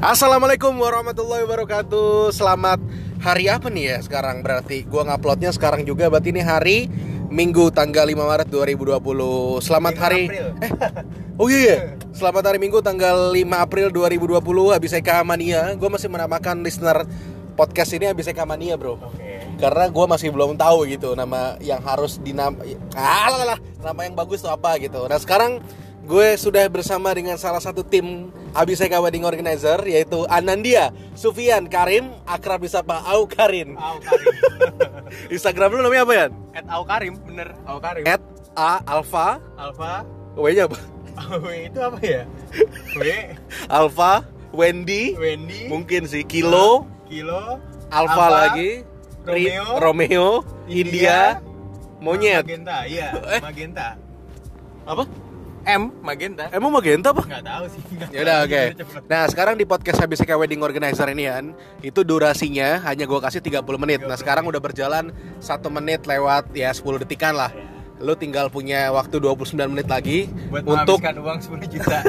Assalamualaikum warahmatullahi wabarakatuh. Selamat hari apa nih ya sekarang? Berarti Gua nguploadnya sekarang juga berarti ini hari Minggu tanggal 5 Maret 2020 Selamat 5 hari April. Eh, oh iya iya. Selamat hari Minggu tanggal 5 April 2020 Habis Eka Mania Gue masih menamakan listener podcast ini Habis Eka Mania bro. Oke. karena gue masih belum tahu gitu nama yang harus dinam ah, lah, lah, nama yang bagus tuh apa gitu. Nah sekarang gue sudah bersama dengan salah satu tim Abiseka Wedding Organizer yaitu Anandia Sufian Karim akrab disapa Au Karin Au Karim. Instagram lu namanya apa ya At Au Karim, bener. Au Karim. at a alpha Alfa. w nya apa W itu apa ya? W. alpha Wendy Wendy. mungkin sih kilo Kilo. alpha lagi Romeo. Romeo India monyet Magenta, iya. Eh. Magenta. apa M. Magenta. emang magenta apa Nggak tahu sih. nggak Ya udah tahu. oke. Nah, sekarang di podcast HBCK Wedding Organizer ini kan, itu durasinya hanya gua kasih 30 menit. Nah, 30 sekarang udah berjalan 1 menit lewat ya 10 detikan lah. Lu tinggal punya waktu 29 menit lagi Buat untuk menghabiskan uang 10 juta.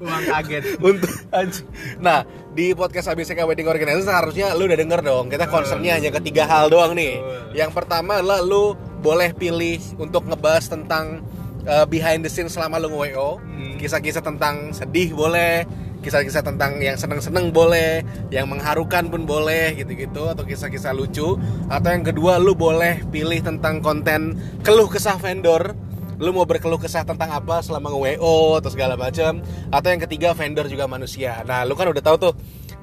uang kaget. untuk Nah, di podcast HBCK Wedding Organizer seharusnya lu udah denger dong. Kita concernnya hanya ketiga hal doang nih. Yang pertama adalah lu boleh pilih untuk ngebahas tentang uh, behind the scene selama lu nge-WO. Hmm. Kisah-kisah tentang sedih boleh, kisah-kisah tentang yang seneng-seneng boleh, yang mengharukan pun boleh gitu-gitu atau kisah-kisah lucu. Atau yang kedua lu boleh pilih tentang konten keluh kesah vendor lu mau berkeluh kesah tentang apa selama nge-WO atau segala macam atau yang ketiga vendor juga manusia nah lu kan udah tahu tuh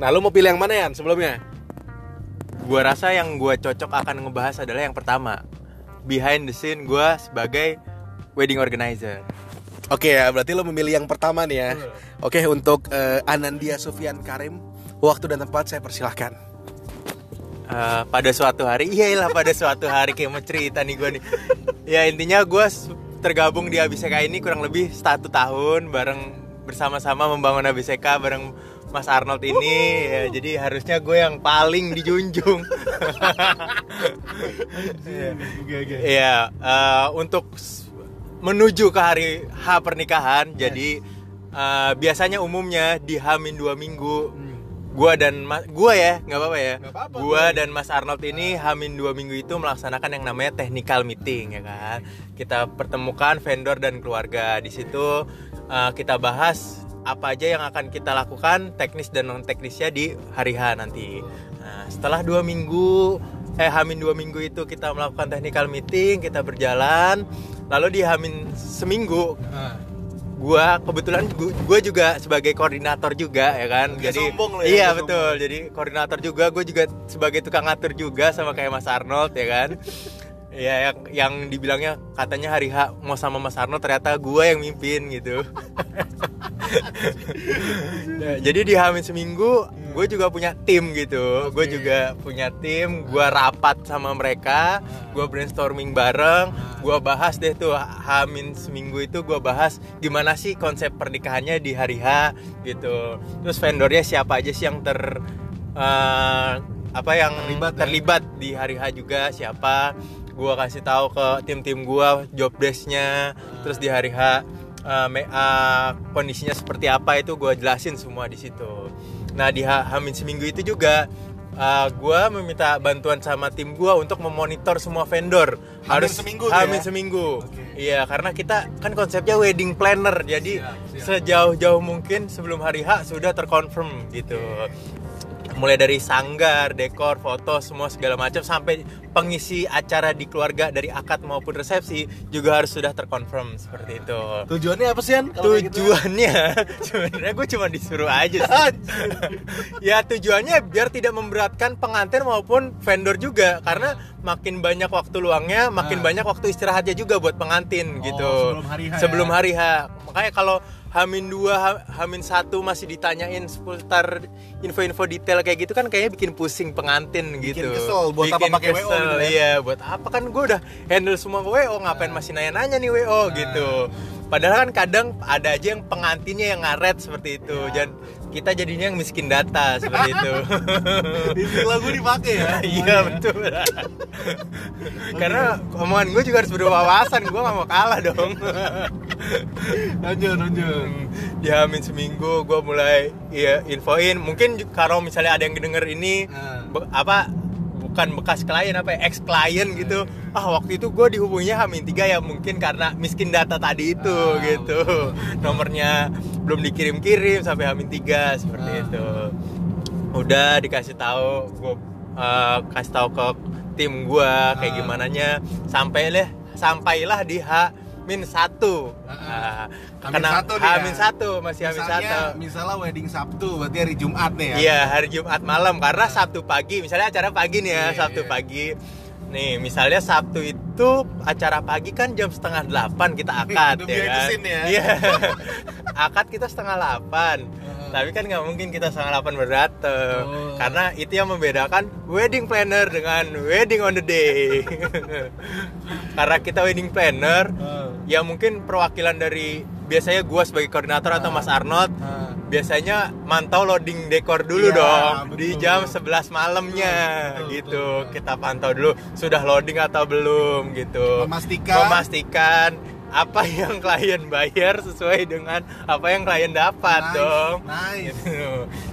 nah lu mau pilih yang mana ya sebelumnya Gua rasa yang gua cocok akan ngebahas adalah yang pertama. Behind the scene gua sebagai wedding organizer. oke ya berarti lu memilih yang pertama nih ya. Oke untuk eh, Anandia Sufyan Karim waktu dan tempat saya persilahkan. Eh, pada suatu hari iya lah pada suatu hari kayak mau cerita nih gue nih. Ya intinya gue tergabung di ABCK ini kurang lebih satu tahun bareng bersama-sama membangun ABCK bareng Mas Arnold ini. Ya, jadi harusnya gue yang paling dijunjung. Iya eh, untuk s- menuju ke hari H pernikahan. Jadi eh, biasanya umumnya di Hamin dua minggu. Gua dan mas gua ya nggak apa-apa ya. Nggak apa-apa, gua boleh. dan Mas Arnold ini Hamin dua minggu itu melaksanakan yang namanya technical meeting ya kan? Kita pertemukan vendor dan keluarga. Di situ eh, kita bahas apa aja yang akan kita lakukan teknis dan non teknisnya di hari H nanti. Nah setelah dua minggu eh Hamin dua minggu itu kita melakukan technical meeting kita berjalan lalu di Hamin seminggu gua kebetulan gua, gua juga sebagai koordinator juga ya kan? Jadi sombong lu ya, iya betul. Jadi koordinator juga gue juga sebagai tukang ngatur juga sama kayak Mas Arnold ya kan? Ya yang yang dibilangnya katanya hari H mau sama Mas Arnold ternyata gua yang mimpin gitu Ya, jadi di Hamin seminggu gue juga punya tim gitu. Gue Oke. juga punya tim gue rapat sama mereka gue brainstorming bareng gue bahas deh tuh Hamin seminggu itu gue bahas gimana sih konsep pernikahannya di hari H gitu. Terus vendornya siapa aja sih yang ter eh, apa yang Terlibat ya? terlibat di hari H juga siapa? Gue kasih tahu ke tim-tim gue job desknya terus di hari H uh, me- uh, kondisinya seperti apa itu gue jelasin semua di situ. Nah di Ha- Hamin seminggu itu juga uh, gue meminta bantuan sama tim gue untuk memonitor semua vendor. Hamin seminggu tuh Hamin ya? seminggu. Oke. Iya karena kita kan konsepnya wedding planner jadi sejauh-jauh mungkin sebelum hari H sudah terkonfirm gitu. Mulai dari sanggar, dekor, foto, semua segala macam sampai pengisi acara di keluarga dari akad maupun resepsi juga harus sudah terkonfirm seperti itu tujuannya apa sih An? kalau kayak gitu? tujuannya sebenarnya gue cuma disuruh aja sih. ya tujuannya biar tidak memberatkan pengantin maupun vendor juga karena makin banyak waktu luangnya makin Ah. banyak waktu istirahatnya juga buat pengantin Oh, gitu sebelum hari H ya? sebelum hari H makanya kalau Hamin 2, Ha- Hamin 1 masih ditanyain seputar info-info detail kayak gitu kan kayaknya bikin pusing pengantin Bikin gitu. kesel, buat apa Bikin pakai WO gitu kan? Iya, buat apa kan gue udah handle semua WO, ngapain masih nanya-nanya nih WO gitu. Padahal kan kadang ada aja yang pengantinnya yang ngaret seperti itu. Ya. Dan kita jadinya yang miskin data seperti itu Istilah gue dipakai ya. iya betul karena omongan gue juga harus berwawasan gue gak mau kalah dong Lanjut, lanjut. di Hamin seminggu gue mulai ya infoin mungkin kalau misalnya ada yang denger ini Nah. apa bukan bekas klien apa ya, ex klien gitu ah waktu itu gue dihubunginya Hamin tiga ya mungkin karena miskin data tadi itu Ah, gitu. Nomornya belum dikirim-kirim sampai Hamin tiga seperti Ah. itu. Udah dikasih tahu gue eh, kasih tahu ke tim gue kayak Ah. gimana nya sampai lah sampailah di H min satu Ah, Ah, Hamin kena satu nih ya. Hamin satu masih Hamin Misalnya, satu misalnya wedding Sabtu, berarti hari Jumat nih ya. Iya hari Jumat malam karena Sabtu pagi misalnya acara pagi nih ya Iya, Sabtu iya. pagi nih misalnya Sabtu itu acara pagi kan jam setengah delapan kita akad ya kan ya. iya akad kita setengah delapan. Tapi kan nggak mungkin kita setengah delapan berdatang Oh. karena itu yang membedakan wedding planner dengan wedding on the day karena kita wedding planner Ah. ya mungkin perwakilan dari biasanya gua sebagai koordinator atau Mas Arnold Ah. biasanya mantau loading dekor dulu Iya, dong di betul. jam 11 malamnya Betul, gitu betul. kita pantau dulu sudah loading atau belum gitu Memastikan. memastikan apa yang klien bayar sesuai dengan apa yang klien dapat Nice, dong nice. Gitu.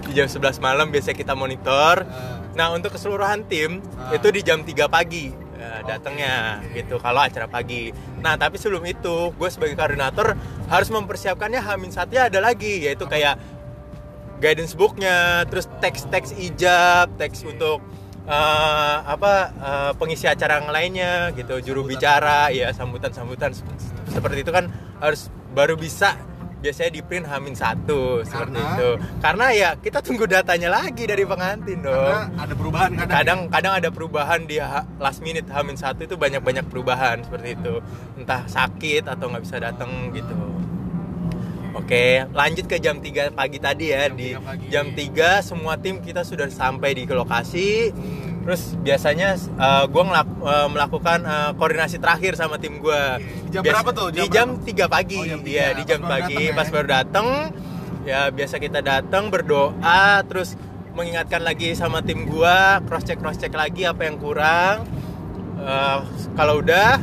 di jam 11 malam biasanya kita monitor Ah. nah untuk keseluruhan tim Ah. itu di jam 3 pagi eh, datangnya oke. gitu kalau acara pagi nah tapi sebelum itu gue sebagai koordinator harus mempersiapkannya Hamin satunya ada lagi yaitu kayak guidance booknya terus teks-teks ijab teks untuk eh, apa eh, pengisi acara yang lainnya gitu juru Sambutan. bicara ya sambutan-sambutan seperti itu kan harus baru bisa biasanya di print Hamin satu seperti Karena? itu karena ya kita tunggu datanya lagi dari pengantin dong Karena ada perubahan kadang. kadang kadang ada perubahan di last minute Hamin satu itu banyak banyak perubahan seperti itu entah sakit atau nggak bisa datang gitu Oke, lanjut ke jam 3 pagi tadi ya. Jam di 3 pagi. jam 3 semua tim kita sudah sampai di lokasi. Hmm. Terus biasanya gue melakukan eh, koordinasi terakhir sama tim gue. Oke. Jam berapa tuh? Di Jam 3 pagi. Oh, jam Iya, 3. di Pas jam baru pagi dateng ya? pas baru datang. Ya biasa kita datang berdoa terus mengingatkan lagi sama tim gue cross check cross check lagi apa yang kurang. Eh, kalau udah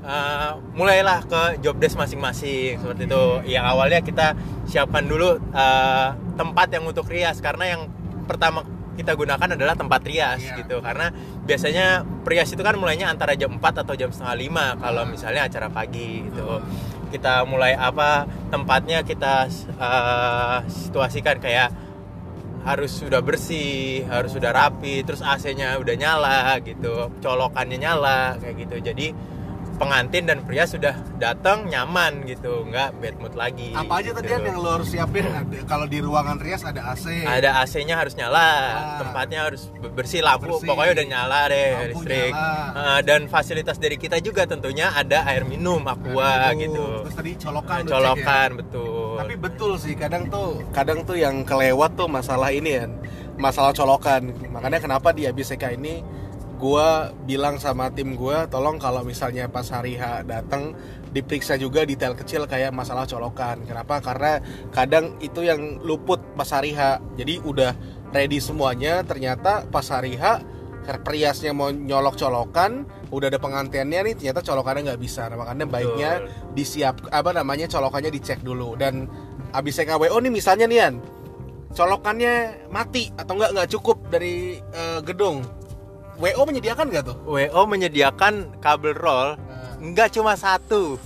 eh, mulailah ke job desk masing-masing seperti itu. Yang awalnya kita siapkan dulu eh, tempat yang untuk rias karena yang pertama kita gunakan adalah tempat rias Iya. gitu. Karena biasanya rias itu kan mulainya antara jam 4 atau jam setengah lima kalau misalnya acara pagi gitu. Kita mulai apa tempatnya kita eh, situasikan kayak harus sudah bersih, harus sudah rapi, terus AC-nya udah nyala gitu, colokannya nyala kayak gitu. Jadi pengantin dan pria sudah datang nyaman gitu, nggak bad mood lagi. Apa aja tadi gitu. An, yang lo harus siapin? Ada- Kalau di ruangan rias ada AC. Ada AC-nya harus nyala, Ah. tempatnya harus bersih lampu, Bersih. pokoknya udah nyala deh Lampu listrik. nyala. Eh, dan fasilitas dari kita juga tentunya ada air minum, aqua Aduh, gitu. Terus tadi colokan. Lo cek colokan ya. betul. Tapi betul sih, kadang tuh kadang tuh yang kelewat tuh masalah ini ya, masalah colokan. Makanya kenapa di ABCK ini gua bilang sama tim gua, tolong kalau misalnya pas hari H datang diperiksa juga detail kecil kayak masalah colokan. Kenapa? Karena kadang itu yang luput pas hari H. Jadi udah ready semuanya, ternyata pas hari H periasnya mau nyolok colokan, udah ada pengantinnya nih, ternyata colokannya nggak bisa. Nah, makanya baiknya disiap apa namanya colokannya dicek dulu dan abis KWO nih misalnya nih An colokannya mati atau enggak nggak cukup dari eh, gedung WO menyediakan nggak tuh? WO menyediakan kabel roll. Nggak cuma satu.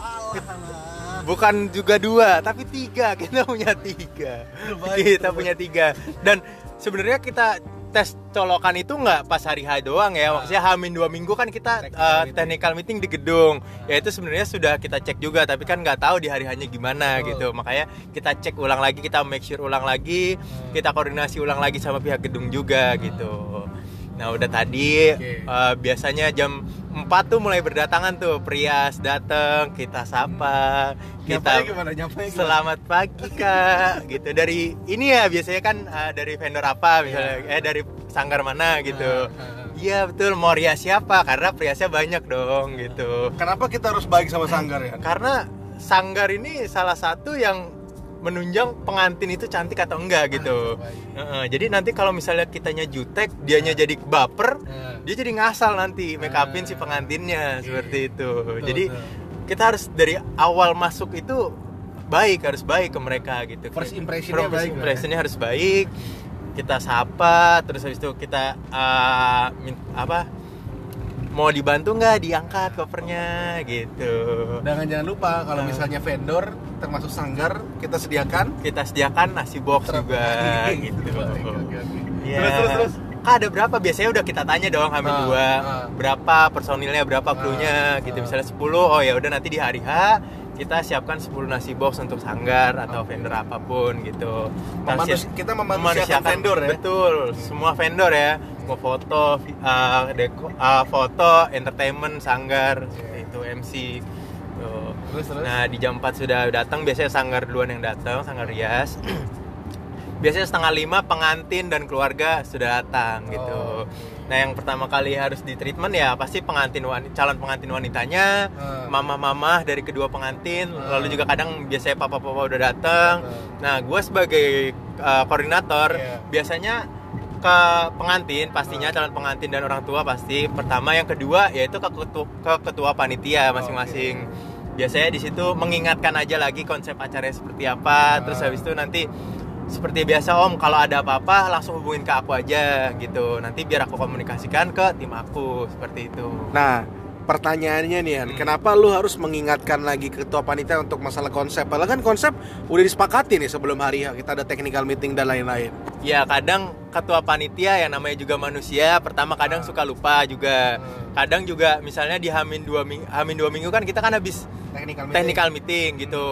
Bukan juga dua tapi tiga. Kita punya tiga. Baik, kita punya tiga. Dan sebenarnya kita tes colokan itu nggak pas hari H doang ya. Maksudnya Hamin dua minggu kan kita Technical meeting. technical meeting di gedung. Ya itu sebenarnya sudah kita cek juga tapi kan nggak tahu di hari hanya gimana Betul. gitu. Makanya kita cek ulang lagi kita make sure ulang lagi kita koordinasi ulang lagi sama pihak gedung juga gitu nah udah tadi Oke. eh, biasanya jam 4 tuh mulai berdatangan tuh Prias datang kita sapa Nyapanya kita gimana? Gimana? selamat pagi kak gitu dari ini ya biasanya kan eh, dari vendor apa misalnya Iya. eh dari sanggar mana gitu Ah, ah. iya betul mau rias siapa karena priasnya banyak dong gitu Kenapa kita harus baik sama sanggar ya? karena sanggar ini salah satu yang menunjang pengantin itu cantik atau enggak gitu. Ah. Heeh, jadi nanti kalau misalnya kitanya jutek, dianya jadi baper, Nah, dia jadi ngasal nanti make upin Ah, si pengantinnya oke. seperti itu. Betul, jadi betul. kita harus dari awal masuk itu baik, harus baik ke mereka gitu. First impression-nya First baik ya. impression-nya harus baik. Kita sapa, terus habis itu kita uh, apa? Mau dibantu nggak diangkat kopernya gitu. Dan jangan lupa kalau misalnya vendor termasuk sanggar kita sediakan Kita sediakan nasi box juga gitu. Oke, oke, oke. Iya. Terus terus terus. Kak ada berapa? Biasanya udah kita tanya dong Hamin Ah, dua ah. berapa personilnya berapa krunya gitu. ah. Misalnya 10, oh ya udah nanti di hari H kita siapkan 10 nasi box untuk sanggar atau Oke. vendor apa pun gitu. Ntar Memanus- kita memanusiakan vendor ya. Betul, semua vendor ya. Mau foto, uh, deko, uh, foto, entertainment, sanggar, seperti itu MC. Tuh. Terus terus. Nah di jam 4 sudah datang biasanya sanggar duluan yang datang sanggar rias biasanya setengah lima pengantin dan keluarga sudah datang gitu Oh, nah yang pertama kali harus di treatment ya pasti pengantin wanita, calon pengantin wanitanya Ah. mama-mama dari kedua pengantin Ah. lalu juga kadang biasanya papa-papa udah datang Ah. nah gue sebagai uh, koordinator Iya. biasanya ke pengantin pastinya calon pengantin dan orang tua pasti. Pertama yang kedua yaitu ke ketua, ke ketua panitia masing-masing. Biasanya di situ mengingatkan aja lagi konsep acaranya seperti apa. Terus Ah. habis itu nanti seperti biasa om kalau ada apa-apa langsung hubungin ke aku aja gitu. Nanti biar aku komunikasikan ke tim aku seperti itu. Nah, pertanyaannya nih, Yan, Hmm. kenapa lu harus mengingatkan lagi ketua panitia untuk masalah konsep? Padahal kan konsep udah disepakati nih sebelum hari H, kita ada technical meeting dan lain-lain. ya kadang ketua panitia yang namanya juga manusia pertama kadang Ah. suka lupa juga Hmm. kadang juga misalnya di Hamin dua minggu Hamin dua minggu kan kita kan habis Technical meeting. technical meeting gitu.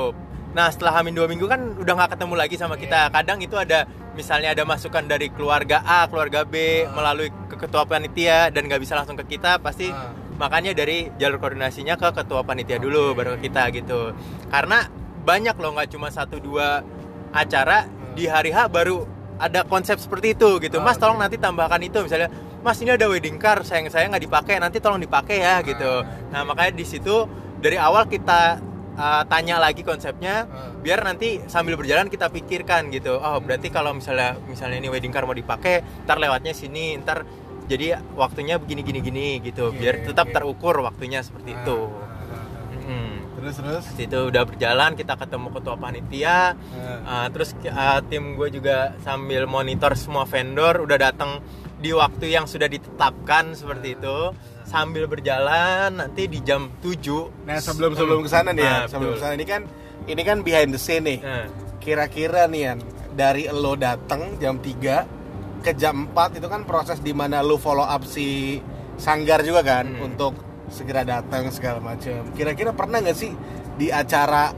Nah setelah Hamin dua minggu kan udah nggak ketemu lagi sama kita. Iya. Kadang itu ada misalnya ada masukan dari keluarga A, keluarga B Ah. melalui ke ketua panitia dan nggak bisa langsung ke kita pasti Ah. Makanya dari jalur koordinasinya ke ketua panitia dulu baru ke kita gitu. Karena banyak loh nggak cuma satu dua acara di hari H baru ada konsep seperti itu gitu. Ah, Mas tolong nanti tambahkan itu misalnya Mas ini ada wedding car sayang saya nggak dipakai nanti tolong dipakai ya gitu. Nah makanya di situ dari awal kita uh, tanya lagi konsepnya Ah. biar nanti sambil berjalan kita pikirkan gitu. Oh berarti kalau misalnya misalnya ini wedding car mau dipakai, ntar lewatnya sini, ntar jadi waktunya begini gini gini gitu. Oke, biar tetap oke. terukur waktunya seperti itu. Ah, ah, ah. Mm. Terus terus. Di situ udah berjalan kita ketemu ketua panitia. Ah. Uh, terus uh, tim gue juga sambil monitor semua vendor udah datang di waktu yang sudah ditetapkan seperti itu sambil berjalan nanti di jam 7 Nah, sebelum sebelum ke sana nih ya, Nah, sebelum ke sana ini kan ini kan behind the scene nih. Nah, Kira-kira nih Yan, dari lo datang jam 3 ke jam 4 itu kan proses di mana lo follow up si sanggar juga kan Hmm. untuk segera datang segala macam. Kira-kira pernah nggak sih di acara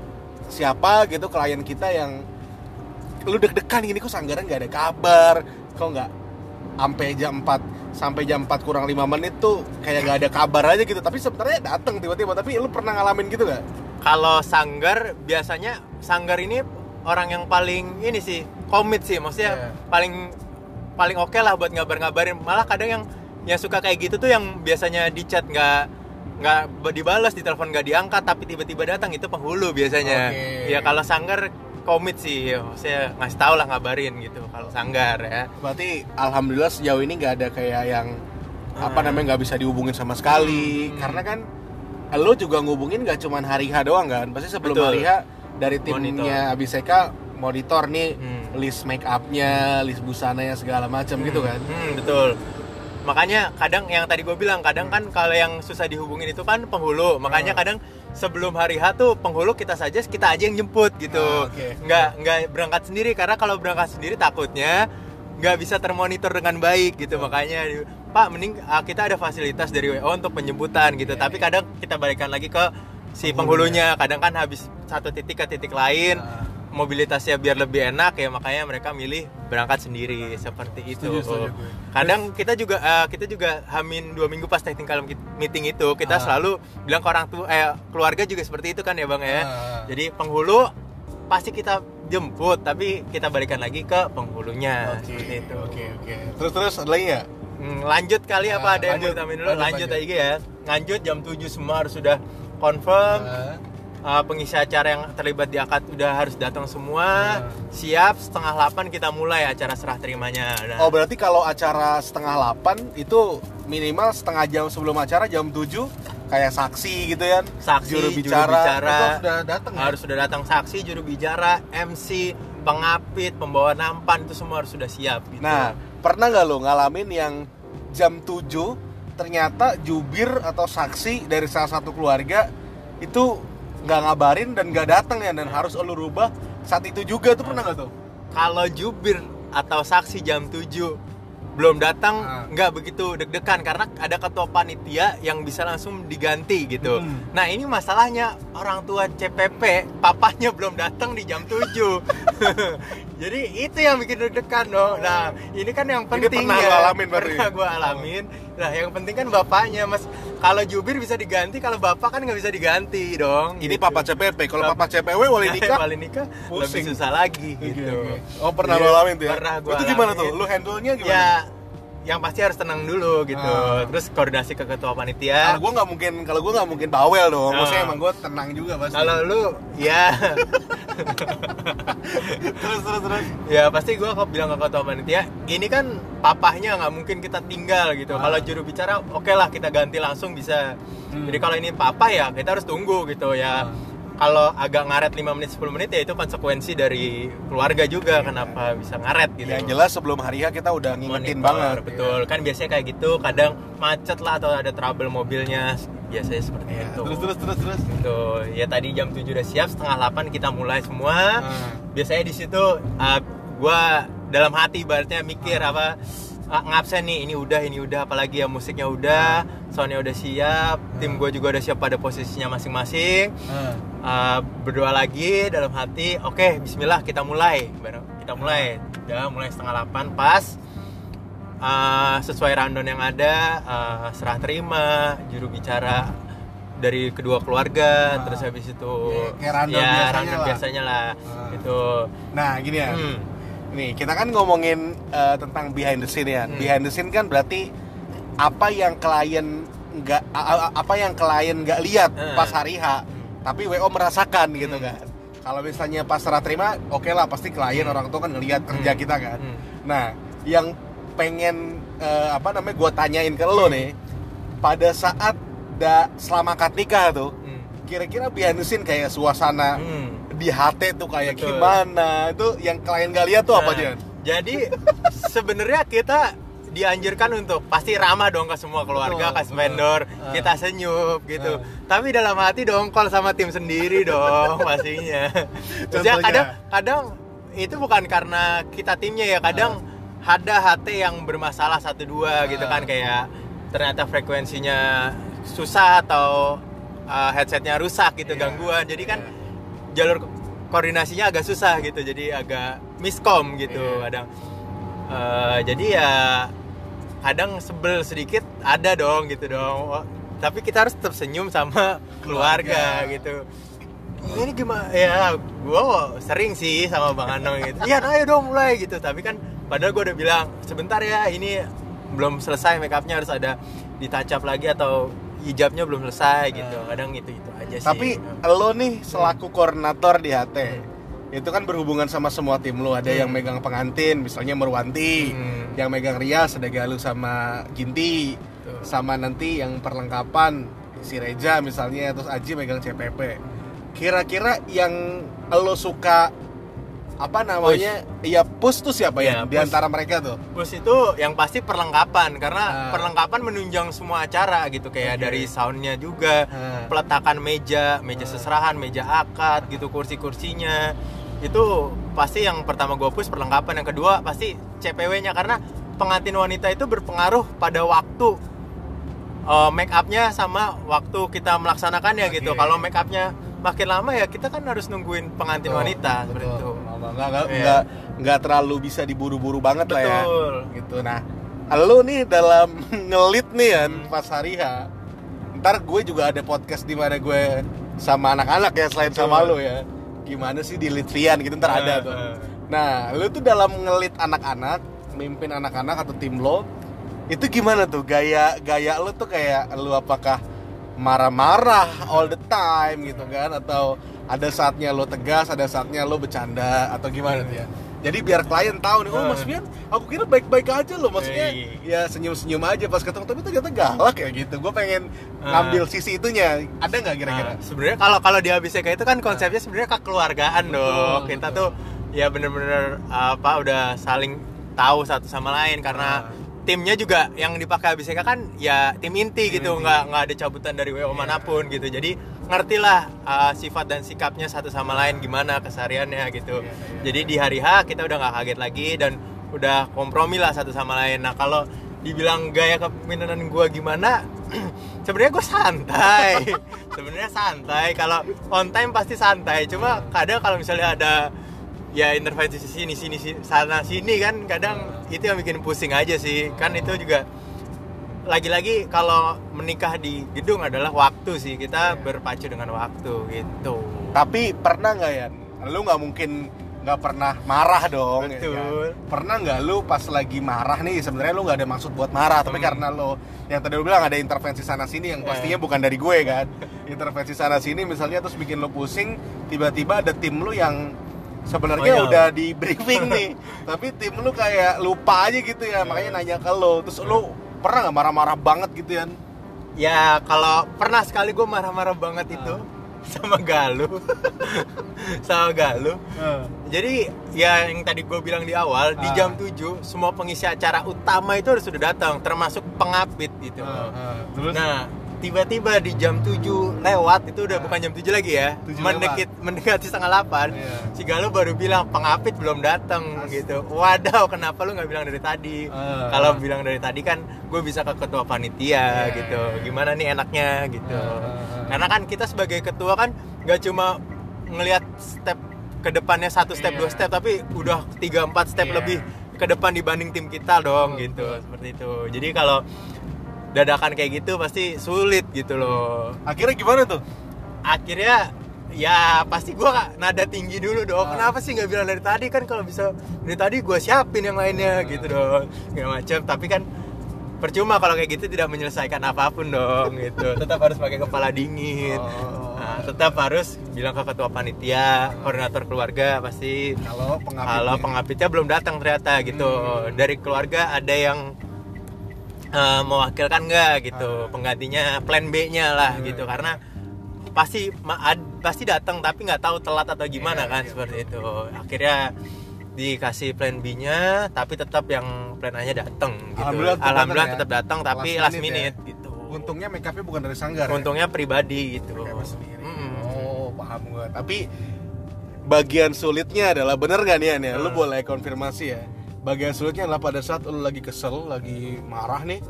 siapa gitu klien kita yang lu deg-degan gini kok sanggaran nggak ada kabar, kok nggak sampai jam 4 sampai jam 4 kurang 5 menit tuh kayak nggak ada kabar aja gitu tapi sebenarnya datang tiba-tiba tapi lu pernah ngalamin gitu nggak? kalau sanggar biasanya sanggar ini orang yang paling ini sih komit sih maksudnya Iya. paling paling oke lah buat ngabar-ngabarin malah kadang yang yang suka kayak gitu tuh yang biasanya di chat nggak nggak dibalas di telepon nggak diangkat tapi tiba-tiba datang itu penghulu biasanya Oke. ya kalau sanggar komit sih ya, saya ngasih tau lah ngabarin gitu kalau sanggar ya Berarti alhamdulillah sejauh ini nggak ada kayak yang apa Ah. namanya nggak bisa dihubungin sama sekali Hmm. karena kan lo juga ngubungin nggak cuma hari H doang kan pasti sebelum Betul. hari H dari timnya Abiseka monitor nih Hmm. list make upnya list busananya segala macam gitu kan Hmm, betul. Makanya kadang yang tadi gue bilang kadang kan kalau yang susah dihubungin itu kan penghulu. Makanya Hmm. kadang sebelum hari H tuh penghulu kita saja kita aja yang jemput gitu. Ah, oke. Nggak nggak berangkat sendiri karena kalau berangkat sendiri takutnya nggak bisa termonitor dengan baik gitu. Makanya Pak mending ah, kita ada fasilitas dari WO untuk penjemputan gitu. Iya, Tapi iya. kadang kita balikan lagi ke si Penghulunya. Kadang kan habis satu titik ke titik lain. Mobilitasnya biar lebih enak ya makanya mereka milih berangkat sendiri seperti itu. Setuju, setuju gue. Kadang kita juga eh, kita juga hamin dua minggu pas technical meeting itu kita Ah. selalu bilang ke orang tua eh keluarga juga seperti itu kan ya bang ya. Ah. Jadi penghulu pasti kita jemput tapi kita balikan lagi ke penghulunya Oke, seperti itu. oke, oke. Terus terus ada lagi nggak? Hmm, lanjut kali apa Ah, ada yang mau lanjut, dulu? lanjut, Lanjut, lanjut. aja ya. Lanjut jam 7 semua harus sudah confirm. Ah. Uh, pengisi acara yang terlibat di akad udah harus datang semua Hmm. siap setengah 8 kita mulai acara serah terimanya Nah, Oh berarti kalau acara setengah 8 itu minimal setengah jam sebelum acara jam 7 kayak saksi gitu ya saksi juru juru bicara, bicara, itu sudah datang ya? harus sudah datang saksi juru bicara MC pengapit pembawa nampan itu semua harus sudah siap gitu. Nah, pernah nggak lo ngalamin yang jam 7 ternyata jubir atau saksi dari salah satu keluarga itu nggak ngabarin dan nggak datang ya dan harus lo rubah saat itu juga tuh pernah nggak tuh? kalau jubir atau saksi jam 7 belum datang Ah. nggak begitu deg-degan karena ada ketua panitia yang bisa langsung diganti gitu. Hmm. Nah ini masalahnya orang tua CPP papanya belum datang di jam 7 Jadi itu yang bikin deg-degan dong. Nah ini kan yang Ini penting pernah ya. alamin berarti? Pernah gue alamin. Nah yang penting kan bapaknya mas. Kalau jubir bisa diganti, kalau bapak kan nggak bisa diganti dong. Ini gitu. papa CPP, kalau Pap- papa CPW wali nikah Wali nikah Pusing. lebih susah lagi gitu. Oh pernah Iya, lo alamin tuh ya? Pernah gua Itu gimana tuh? alamin. Lu handle-nya gimana? Ya, yang pasti harus tenang dulu gitu. Ah. Terus koordinasi ke ketua Kalau panitia. gue nggak mungkin, kalau gue nggak mungkin bawel dong. Nah. Maksudnya emang gue tenang juga pasti. Kalau lu, ya, terus terus terus. ya pasti gua kok bilang ke ketua panitia, ini kan papahnya nggak mungkin kita tinggal gitu. Ah. Kalau juru bicara, oke lah kita ganti langsung bisa. Hmm. Jadi kalau ini papa ya kita harus tunggu gitu ya. Ah. Kalau agak ngaret 5 menit 10 menit ya itu konsekuensi dari keluarga juga kenapa bisa ngaret gitu. Yang jelas sebelum hari H kita udah ngingetin Monitor, banget. betul kan biasanya kayak gitu kadang macet lah atau ada trouble mobilnya biasanya seperti Iya. itu Terus terus terus terus. Gitu. ya tadi jam 7 udah siap setengah 8 kita mulai semua Ah. biasanya di situ uh, gua dalam hati ibaratnya mikir apa ah, ngabsen nih ini udah ini udah apalagi ya musiknya udah soundnya udah siap tim gue juga udah siap pada posisinya masing-masing Ah. Uh, berdoa lagi dalam hati oke Bismillah kita mulai kita mulai ya mulai setengah 8 pas uh, sesuai rundown yang ada uh, serah terima juru bicara dari kedua keluarga Ah. terus habis itu Ya, kayak rundown ya, biasanya rundown lah. biasanya lah Ah. itu Nah gini ya. Hmm. Nih kita kan ngomongin eh, tentang behind the scene ya. Hmm. Behind the scene kan berarti apa yang klien nggak apa yang klien nggak lihat Hmm. pas hari H, tapi WO merasakan gitu Hmm. kan. Kalau misalnya pas serah terima, oke lah pasti klien orang tua kan ngelihat kerja Hmm. kita kan. Hmm. Nah, yang pengen eh, apa namanya gue tanyain ke lo nih, pada saat da selama nikah tuh, Hmm. kira-kira behind the scene kayak suasana Hmm. Di HT tuh kayak Betul. gimana? Itu yang klien gak lihat tuh apa Nah, Jan? Jadi sebenarnya kita dianjurkan untuk pasti ramah dong ke semua keluarga, Betul, ke vendor, Ah. kita senyum gitu. Ah. Tapi dalam hati dongkol sama tim sendiri dong pastinya. Terus ya kadang kadang itu bukan karena kita timnya ya, kadang ada HT yang bermasalah satu dua gitu Ah. kan kayak ternyata frekuensinya susah atau uh, headsetnya rusak gitu Iya, gangguan. Jadi kan iya. jalur koordinasinya agak susah gitu jadi agak miskom gitu Iya. kadang. Eh, jadi ya kadang sebel sedikit ada dong gitu dong. Wah, tapi kita harus tetap senyum sama keluarga, Keluarga. gitu. Ini gimana ya gua sering sih sama bang Anong gitu. Iya ayo dong mulai gitu. Tapi kan padahal gua udah bilang sebentar ya ini belum selesai make upnya harus ada ditacap lagi atau hijabnya belum selesai gitu. Kadang itu itu aja sih. Tapi lo nih selaku koordinator di HT, itu kan berhubungan sama semua tim lo. Ada Hmm. yang megang pengantin, misalnya Merwanti, Hmm. yang megang Rias, ada Galuh sama Ginti, Tuh. sama nanti yang perlengkapan si Reja misalnya, terus Aji megang CPP. Kira-kira yang lo suka apa namanya? Ya push tuh siapa ya, Ya, di push. antara mereka tuh? Bus itu yang pasti perlengkapan karena Ah. perlengkapan menunjang semua acara gitu kayak Oke. dari soundnya juga Ah. peletakan meja meja Ah. seserahan meja akad gitu kursi kursinya itu pasti yang pertama gue push perlengkapan yang kedua pasti CPW-nya karena pengantin wanita itu berpengaruh pada waktu uh, make upnya sama waktu kita melaksanakannya gitu Oke. kalau make upnya makin lama ya kita kan harus nungguin pengantin Betul, wanita betul. seperti itu Nggak, nggak, nggak, Iya. nggak, terlalu bisa diburu-buru banget lah ya. betul gitu nah lu nih dalam ngelit nih kan Hmm. pas hari H ntar gue juga ada podcast di mana gue sama anak-anak ya selain Betul. sama lu ya gimana sih di Litvian gitu ntar ada Ah, tuh ah. nah lu tuh dalam ngelit anak-anak mimpin anak-anak atau tim lo itu gimana tuh gaya gaya lu tuh kayak lu apakah marah-marah all the time gitu kan atau ada saatnya lo tegas ada saatnya lo bercanda atau gimana tuh ya jadi biar klien tahu nih oh mas Fian aku kira baik-baik aja loh maksudnya ya senyum-senyum aja pas ketemu tapi ternyata galak ya gitu gue pengen Ah. ngambil sisi itunya ada nggak kira-kira Nah, sebenarnya kalau kalau di ABCK itu kan konsepnya sebenarnya kekeluargaan dong. Betul, Kita betul. tuh ya bener-bener apa udah saling tahu satu sama lain karena Ah. Timnya juga yang dipakai ABCK kan ya tim inti Tim gitu, nggak nggak ada cabutan dari WO mana pun gitu. Jadi ngertilah uh, sifat dan sikapnya satu sama lain gimana kesehariannya gitu. Iya, iya. Jadi di hari H kita udah nggak kaget lagi dan udah kompromi lah satu sama lain. Nah kalau dibilang gaya kepemimpinan gua gimana, sebenarnya gue santai. sebenarnya santai. Kalau on time pasti santai. Cuma kadang kalau misalnya ada ya intervensi sini sini sini, sana sini kan kadang itu yang bikin pusing aja sih. Kan itu juga lagi-lagi kalau menikah di gedung adalah waktu sih kita berpacu dengan waktu gitu. tapi pernah nggak ya lu nggak mungkin nggak pernah marah dong ya Betul. kan? pernah nggak lu pas lagi marah nih sebenarnya lu nggak ada maksud buat marah tapi Hmm. karena lo yang tadi lu bilang ada intervensi sana sini yang Eh. pastinya bukan dari gue kan intervensi sana sini misalnya terus bikin lo pusing tiba-tiba ada tim lu yang sebenarnya Oh, iya. udah di briefing nih. Tapi tim lu kayak lupa aja gitu ya makanya nanya ke lo. Terus lu pernah nggak marah-marah banget gitu ya Ya kalau pernah sekali gue marah-marah banget itu sama Galuh, sama Galuh. Jadi ya yang tadi gue bilang di awal di Ah. jam 7 semua pengisi acara utama itu harus sudah datang termasuk pengapit gitu. terus? Nah tiba-tiba di jam 7 lewat itu udah bukan jam 7 lagi ya 7 mendekit mendekati setengah 8 Iya. si Galuh baru bilang pengapit belum datang gitu wadaw kenapa lu nggak bilang dari tadi Ah. kalau bilang dari tadi kan gue bisa ke ketua panitia Iya, gitu iya. gimana nih enaknya gitu ah. karena kan kita sebagai ketua kan nggak cuma ngelihat step ke depannya satu step Iya. dua step tapi udah tiga empat step Iya. lebih ke depan dibanding tim kita dong Betul, gitu betul. seperti itu jadi kalau dadakan kayak gitu pasti sulit gitu loh. Akhirnya gimana tuh? Akhirnya ya pasti gua nada tinggi dulu dong. Ah. kenapa sih nggak bilang dari tadi? Kan kalau bisa dari tadi gua siapin yang lainnya gitu dong. Segala macam tapi kan percuma kalau kayak gitu tidak menyelesaikan apa pun dong gitu. Tetap harus pakai kepala dingin. Oh. Nah, tetap harus bilang ke ketua panitia koordinator keluarga pasti kalau pengapit kalau pengapitnya belum datang ternyata gitu. Hmm. dari keluarga ada yang eh, mewakilkan nggak gitu penggantinya plan B-nya lah Hmm. gitu. karena pasti ma- ad- pasti datang tapi nggak tahu telat atau gimana Iya, kan iya, seperti itu. Akhirnya dikasih plan B-nya tapi tetap yang plan A-nya datang gitu. Alhamdulillah tetap alhamdulillah datang ya? tetap datang tapi Last last minute minute, ya? gitu. Untungnya make upnya bukan dari sanggar ya? untungnya pribadi gitu. Oh paham gue tapi bagian sulitnya adalah bener gak nih ya? Lu Hmm. boleh konfirmasi ya bagian sulitnya adalah pada saat lu lagi kesel lagi marah nih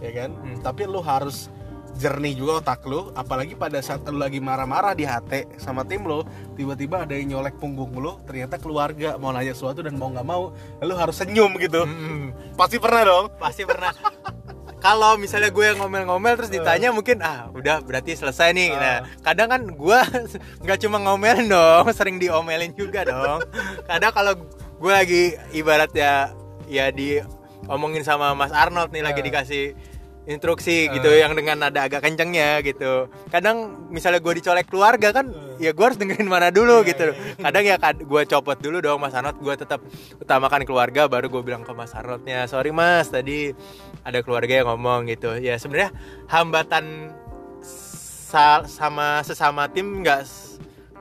ya kan? Hmm. tapi lu harus jernih juga otak lu apalagi pada saat lu lagi marah-marah di hati sama tim lu tiba-tiba ada yang nyolek punggung lu ternyata keluarga mau nanya sesuatu dan mau nggak mau lu harus senyum gitu. Mm-mm. pasti pernah dong. Pasti pernah. Kalau misalnya gue yang ngomel-ngomel terus ditanya mungkin ah udah berarti selesai nih. Ah. nah kadang kan gue nggak cuma ngomelin dong sering diomelin juga dong. Kadang kalau gue lagi ibarat ya ya diomongin sama Mas Arnold nih lagi Ah. dikasih instruksi Ah. gitu yang dengan nada agak kencengnya gitu. Kadang misalnya gue dicolek keluarga kan ya gue harus dengerin mana dulu Iya, gitu. kadang ya gue copot dulu dong Mas Arnold gue tetap utamakan keluarga baru gue bilang ke Mas Arnoldnya sorry Mas tadi ada keluarga yang ngomong gitu. Ya sebenarnya hambatan sa- sama sesama tim nggak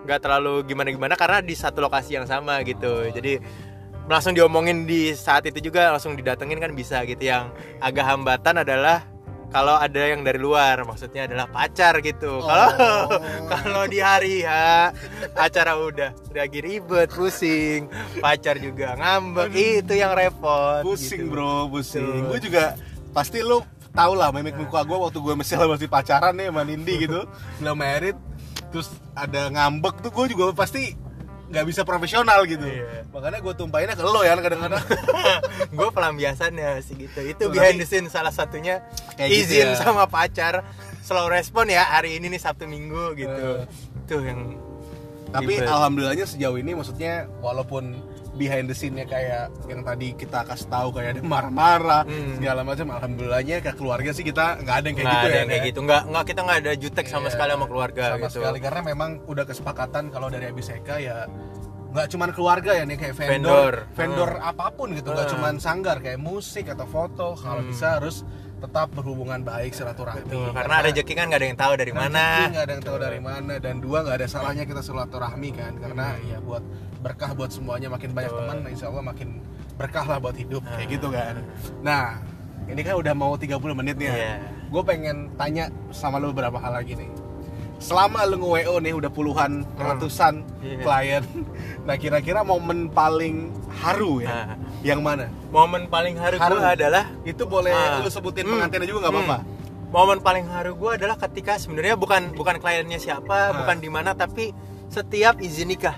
nggak terlalu gimana gimana karena di satu lokasi yang sama gitu. Jadi langsung diomongin di saat itu juga langsung didatengin kan bisa gitu. Yang agak hambatan adalah kalau ada yang dari luar maksudnya adalah pacar gitu. Kalau kalau di hari ya acara udah lagi ribet pusing. Pacar juga ngambek itu yang repot pusing gitu. bro pusing. Gue juga pasti lu tau lah mimik muka gue waktu gue misalnya masih pacaran nih sama Nindi gitu. Belum married terus ada ngambek tuh gue juga pasti nggak bisa profesional gitu Iya. makanya gue tumpahinnya ke lo ya kadang-kadang gue pelampiasannya sih gitu itu Tuh, behind the scene salah satunya Kayak gitu izin ya. sama pacar slow respon ya hari ini nih sabtu minggu gitu Eh. tuh yang tapi alhamdulillahnya sejauh ini maksudnya walaupun behind the scene-nya kayak yang tadi kita kasih tahu kayak ada marah-marah Hmm. segala macam alhamdulillahnya ke keluarga sih kita nggak ada yang kayak nggak gitu ada ya yang kayak gitu nggak nggak kita nggak ada jutek sama Iya, sekali sama keluarga sama gitu sekali karena memang udah kesepakatan kalau dari Abiseka ya nggak cuman keluarga ya nih kayak vendor Vendor. vendor Hmm. apa pun gitu nggak Hmm. cuman sanggar kayak musik atau foto kalau bisa harus tetap berhubungan baik silaturahmi Tuh, karena rezeki kan nggak ada yang tahu dari mana nggak ada yang tahu dari mana dan dua nggak ada salahnya kita silaturahmi kan karena ya buat berkah buat semuanya makin banyak Hmm. Betul. teman insya Allah makin berkah lah buat hidup kayak Ah. gitu kan nah ini kan udah mau 30 menit nih ya Iya. gue pengen tanya sama lu beberapa hal lagi nih selama lu nge-WO nih udah puluhan ratusan Iya. klien nah kira-kira momen paling haru ya Ah. Yang mana momen paling haru, Haru. gue adalah itu boleh Ah. lu sebutin Hmm. pengantinnya juga nggak Hmm. apa-apa momen paling haru gue adalah ketika sebenarnya bukan bukan kliennya siapa Ah. bukan di mana tapi setiap izin nikah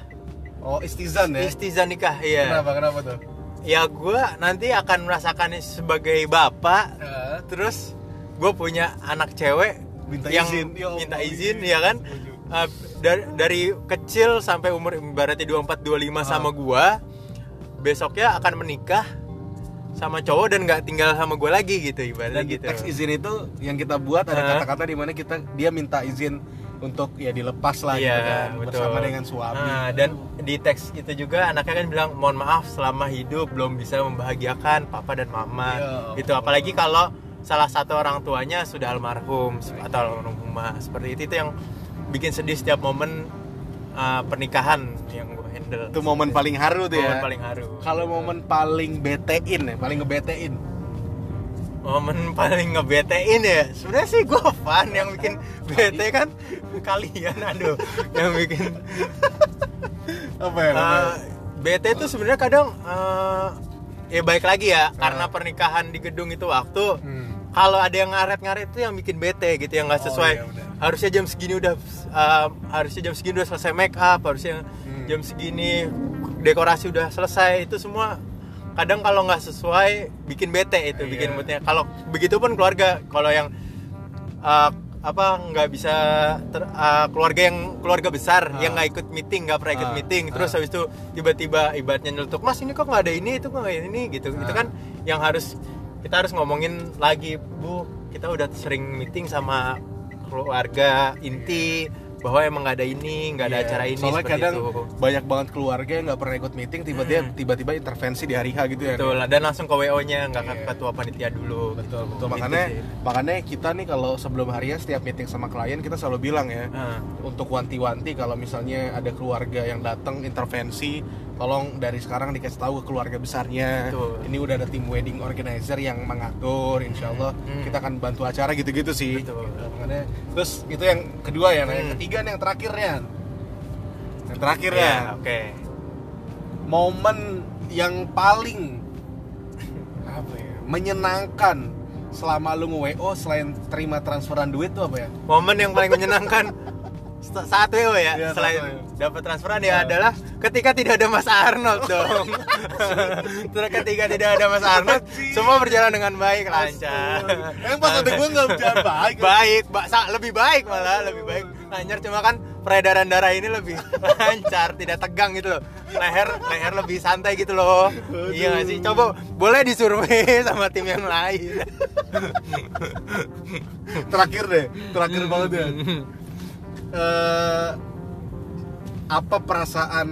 oh istizan ya istizan nikah iya kenapa kenapa tuh ya gue nanti akan merasakan sebagai bapak Eh, terus gue punya anak cewek Minta yang izin, ya minta iya. izin ya kan. Uh, dari, dari kecil sampai umur ibaratnya 24 25 Ah. sama gua besoknya akan menikah sama cowok dan nggak tinggal sama gue lagi gitu ibaratnya gitu. Teks izin itu yang kita buat ada kata-kata di mana kita dia minta izin untuk ya dilepas lah gitu kan bersama dengan suami. Nah, dan di teks itu juga anaknya kan bilang mohon maaf selama hidup belum bisa membahagiakan papa dan mama. Ya gitu apalagi kalau salah satu orang tuanya sudah almarhum atau almarhumah seperti itu itu yang bikin sedih setiap momen uh, pernikahan yang handle itu momen paling haru tuh momen ya paling haru. Kalau momen paling betein ya paling ngebetein. Momen paling ngebetein ya sebenarnya sih gue fun yang bikin bete kan kalian aduh yang bikin. Apa ya Eh, bete itu sebenarnya kadang eh, ya baik lagi ya karena pernikahan di gedung itu waktu Hmm. kalau ada yang ngaret-ngaret itu yang bikin bete gitu yang nggak Oh, sesuai. iya, udah. harusnya jam segini udah eh, harusnya jam segini udah selesai make up harusnya. Jam segini dekorasi udah selesai itu semua kadang kalau nggak sesuai bikin bete itu Iya. bikin moodnya kalau begitu pun keluarga kalau yang eh, apa nggak bisa ter- eh, keluarga yang keluarga besar Ah. yang nggak ikut meeting nggak pernah ikut Ah, meeting terus ah. habis itu tiba-tiba ibaratnya nyeletuk mas ini kok nggak ada ini itu kok nggak ada ini gitu itu Ah. kan yang harus kita harus ngomongin lagi bu kita udah sering meeting sama keluarga inti bahwa emang nggak ada ini nggak ada Iya, acara ini soalnya kadang itu banyak banget keluarga yang nggak pernah ikut meeting tiba-tiba Hmm. tiba-tiba intervensi di hari H gitu ya betul dan langsung ke wo nya nggak ke Iya. ketua panitia dulu betul gitu. betul makanya makanya kita nih kalau sebelum harinya setiap meeting sama klien kita selalu bilang ya Ah. untuk wanti-wanti kalau misalnya ada keluarga yang datang intervensi tolong dari sekarang dikasih tahu ke keluarga besarnya Betul. ini udah ada tim wedding organizer yang mengatur insya Allah Hmm. kita akan bantu acara gitu-gitu sih Betul. makanya terus itu yang kedua ya nah yang Hmm. ketiga nih yang terakhir ya yang terakhir Iya, ya oke momen yang paling apa ya menyenangkan selama lu nge-WO selain terima transferan duit tuh apa ya? momen yang paling menyenangkan saat WO ya, Iya, selain WO. dapat transferan Iya. ya adalah ketika tidak ada Mas Arnold dong. Terus ketika tidak ada Mas Arnold, semua berjalan dengan baik lancar. Emang pas ada gue nggak berjalan baik. baik, ba- sa- lebih baik malah lebih baik lancar cuma kan peredaran darah ini lebih lancar tidak tegang gitu loh leher leher lebih santai gitu loh iya nggak sih coba boleh disurvei sama tim yang lain Terakhir deh, terakhir banget ya. Eh, apa perasaan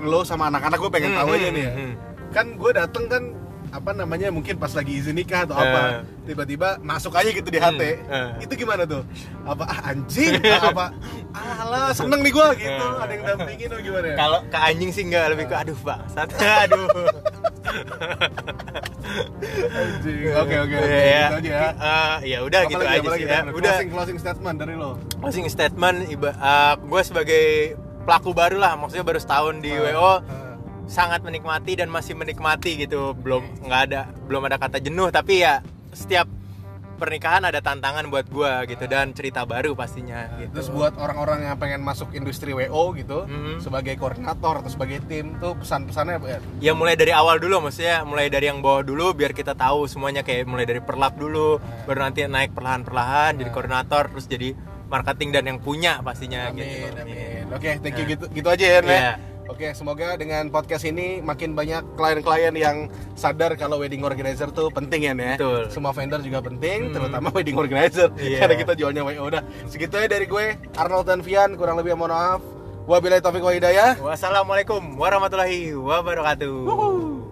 lo sama anak-anak gue pengen Hmm, tahu aja hmm, nih ya. hmm. Kan gue dateng kan apa namanya mungkin pas lagi izin nikah atau Eh. apa tiba-tiba masuk aja gitu di HT eh. itu gimana tuh apa ah, anjing Ah, apa alah seneng nih gue gitu Eh. ada yang dampingin atau gimana ya Kalau ke anjing sih enggak lebih ke aduh pak satu aduh. anjing oke oke oke, ya. gitu aja ya Eh, ya udah gitu aja sih ya. Udah closing closing statement dari lo closing statement iba gue sebagai pelaku baru lah maksudnya baru setahun di WO Ah. Sangat menikmati dan masih menikmati gitu belum nggak ada belum ada kata jenuh tapi ya setiap pernikahan ada tantangan buat gue gitu dan cerita baru pastinya gitu. Terus buat orang-orang yang pengen masuk industri WO gitu Mhm. sebagai koordinator atau sebagai tim tuh pesan-pesannya apa ya? ya mulai dari awal dulu maksudnya mulai dari yang bawah dulu biar kita tahu semuanya kayak mulai dari perlap dulu baru nanti naik perlahan-perlahan jadi koordinator terus jadi marketing dan yang punya pastinya Amin, gitu amin. Oke, thank you gitu gitu aja ya, Nek. Oke, semoga dengan podcast ini makin banyak klien-klien yang sadar kalau wedding organizer tuh penting ya, ya. Betul. Semua vendor juga penting, Hmm. terutama wedding organizer. Iya. Karena kita jualnya WO udah. Segitu aja dari gue, Arnold dan Vian, kurang lebih mohon maaf. Wabillahi taufiq wa hidayah. Wassalamualaikum warahmatullahi wabarakatuh. Wuhu.